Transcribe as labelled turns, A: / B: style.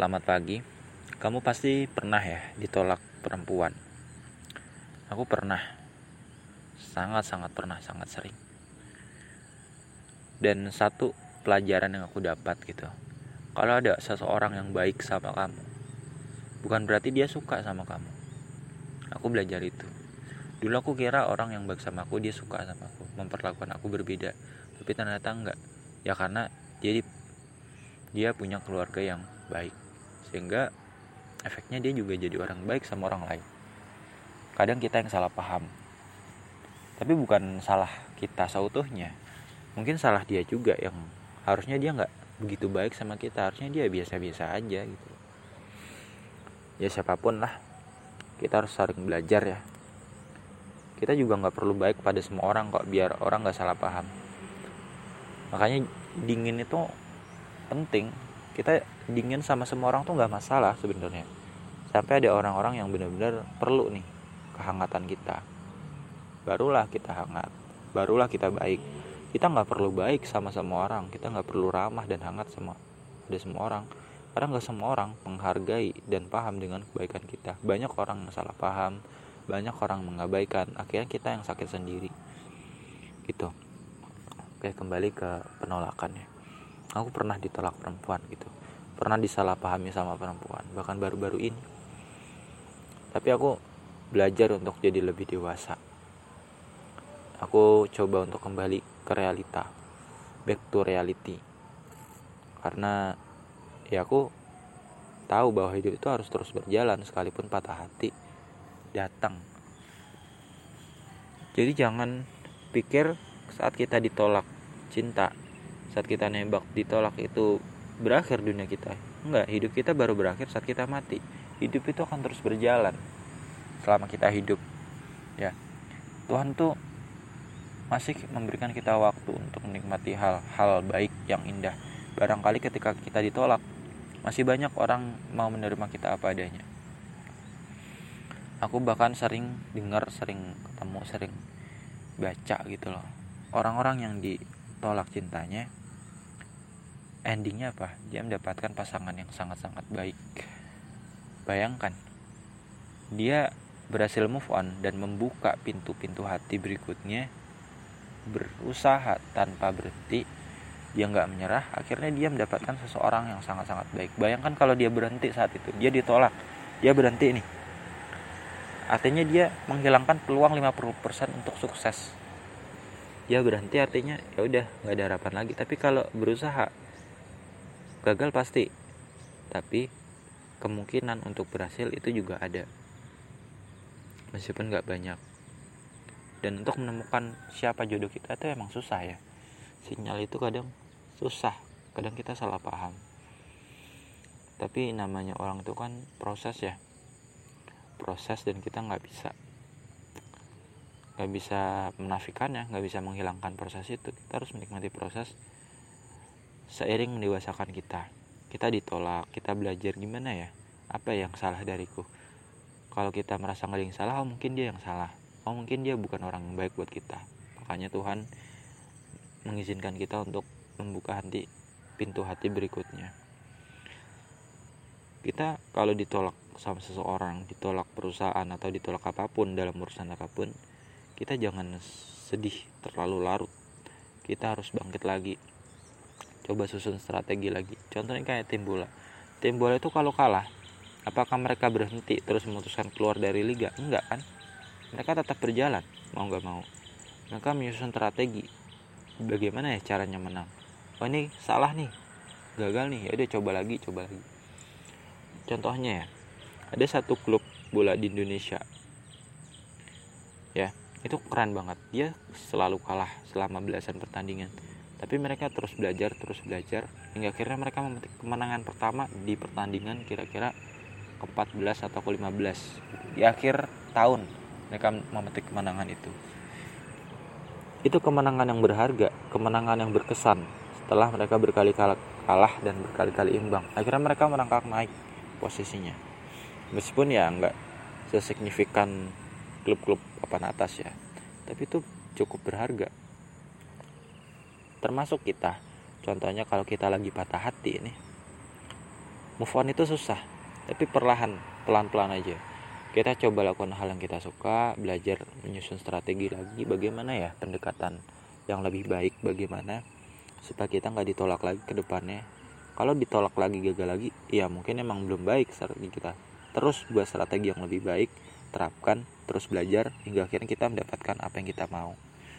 A: Selamat pagi. Kamu pasti pernah ya ditolak perempuan. Aku pernah. Sangat-sangat pernah, sangat sering. Dan satu pelajaran yang aku dapat gitu. Kalau ada seseorang yang baik sama kamu, bukan berarti dia suka sama kamu. Aku belajar itu. Dulu aku kira orang yang baik sama aku dia suka sama aku, memperlakukan aku berbeda. Tapi ternyata enggak. Ya karena dia dia punya keluarga yang baik sehingga efeknya dia juga jadi orang baik sama orang lain. Kadang kita yang salah paham. Tapi bukan salah kita seutuhnya. Mungkin salah dia juga yang harusnya dia nggak begitu baik sama kita. Harusnya dia biasa-biasa aja gitu. Ya siapa pun lah. Kita harus saling belajar ya. Kita juga nggak perlu baik pada semua orang kok biar orang nggak salah paham. Makanya dingin itu penting kita dingin sama semua orang tuh nggak masalah sebenarnya. Sampai ada orang-orang yang benar-benar perlu nih kehangatan kita. Barulah kita hangat. Barulah kita baik. Kita nggak perlu baik sama semua orang. Kita nggak perlu ramah dan hangat sama ada semua orang. Karena nggak semua orang menghargai dan paham dengan kebaikan kita. Banyak orang yang salah paham. Banyak orang mengabaikan. Akhirnya kita yang sakit sendiri. Gitu. Oke kembali ke penolakannya aku pernah ditolak perempuan gitu. Pernah disalahpahami sama perempuan. Bahkan baru-baru ini. Tapi aku belajar untuk jadi lebih dewasa. Aku coba untuk kembali ke realita. Back to reality. Karena ya aku tahu bahwa hidup itu harus terus berjalan sekalipun patah hati datang. Jadi jangan pikir saat kita ditolak cinta saat kita nembak ditolak itu berakhir dunia kita? Enggak hidup kita baru berakhir saat kita mati. Hidup itu akan terus berjalan selama kita hidup ya. Tuhan tuh masih memberikan kita waktu untuk menikmati hal-hal baik yang indah. Barangkali ketika kita ditolak masih banyak orang mau menerima kita apa adanya. Aku bahkan sering dengar sering ketemu sering baca gitu loh. Orang-orang yang ditolak cintanya endingnya apa? Dia mendapatkan pasangan yang sangat-sangat baik. Bayangkan dia berhasil move on dan membuka pintu-pintu hati berikutnya berusaha tanpa berhenti dia nggak menyerah akhirnya dia mendapatkan seseorang yang sangat-sangat baik. Bayangkan kalau dia berhenti saat itu dia ditolak dia berhenti nih. Artinya dia menghilangkan peluang 50% untuk sukses. Dia berhenti artinya ya udah nggak ada harapan lagi. Tapi kalau berusaha gagal pasti. Tapi kemungkinan untuk berhasil itu juga ada. Meskipun nggak banyak. Dan untuk menemukan siapa jodoh kita itu emang susah ya. Sinyal itu kadang susah. Kadang kita salah paham. Tapi namanya orang itu kan proses ya. Proses dan kita nggak bisa. Nggak bisa menafikannya nggak bisa menghilangkan proses itu. Kita harus menikmati proses seiring mendewasakan kita. Kita ditolak kita belajar gimana ya? Apa yang salah dariku? Kalau kita merasa nggak ada yang salah oh mungkin dia yang salah. Oh mungkin dia bukan orang yang baik buat kita. Makanya Tuhan mengizinkan kita untuk membuka hati pintu hati berikutnya. Kita kalau ditolak sama seseorang ditolak perusahaan atau ditolak apa pun dalam urusan apa pun kita jangan sedih terlalu larut. Kita harus bangkit lagi coba susun strategi lagi. Contohnya kayak tim bola. Tim bola itu kalau kalah apakah mereka berhenti terus memutuskan keluar dari liga? Enggak kan? Mereka tetap berjalan mau nggak mau. Mereka menyusun strategi. Bagaimana ya caranya menang? Oh ini salah nih. Gagal nih. Ya udah coba lagi coba lagi. Contohnya ya ada satu klub bola di Indonesia. Ya itu keren banget. Dia selalu kalah selama belasan pertandingan tapi mereka terus belajar terus belajar hingga akhirnya mereka memetik kemenangan pertama di pertandingan kira-kira ke 14 atau ke 15 di akhir tahun mereka memetik kemenangan itu. Itu kemenangan yang berharga kemenangan yang berkesan setelah mereka berkali-kali kalah dan berkali-kali imbang. Akhirnya mereka merangkak naik posisinya. Meskipun ya nggak sesignifikan klub-klub papan atas ya tapi itu cukup berharga termasuk kita. Contohnya kalau kita lagi patah hati ini move on itu susah tapi perlahan pelan-pelan aja. Kita coba lakukan hal yang kita suka belajar menyusun strategi lagi bagaimana ya pendekatan yang lebih baik bagaimana supaya kita nggak ditolak lagi ke depannya. Kalau ditolak lagi gagal lagi ya mungkin emang belum baik strategi kita. Terus buat strategi yang lebih baik terapkan terus belajar hingga akhirnya kita mendapatkan apa yang kita mau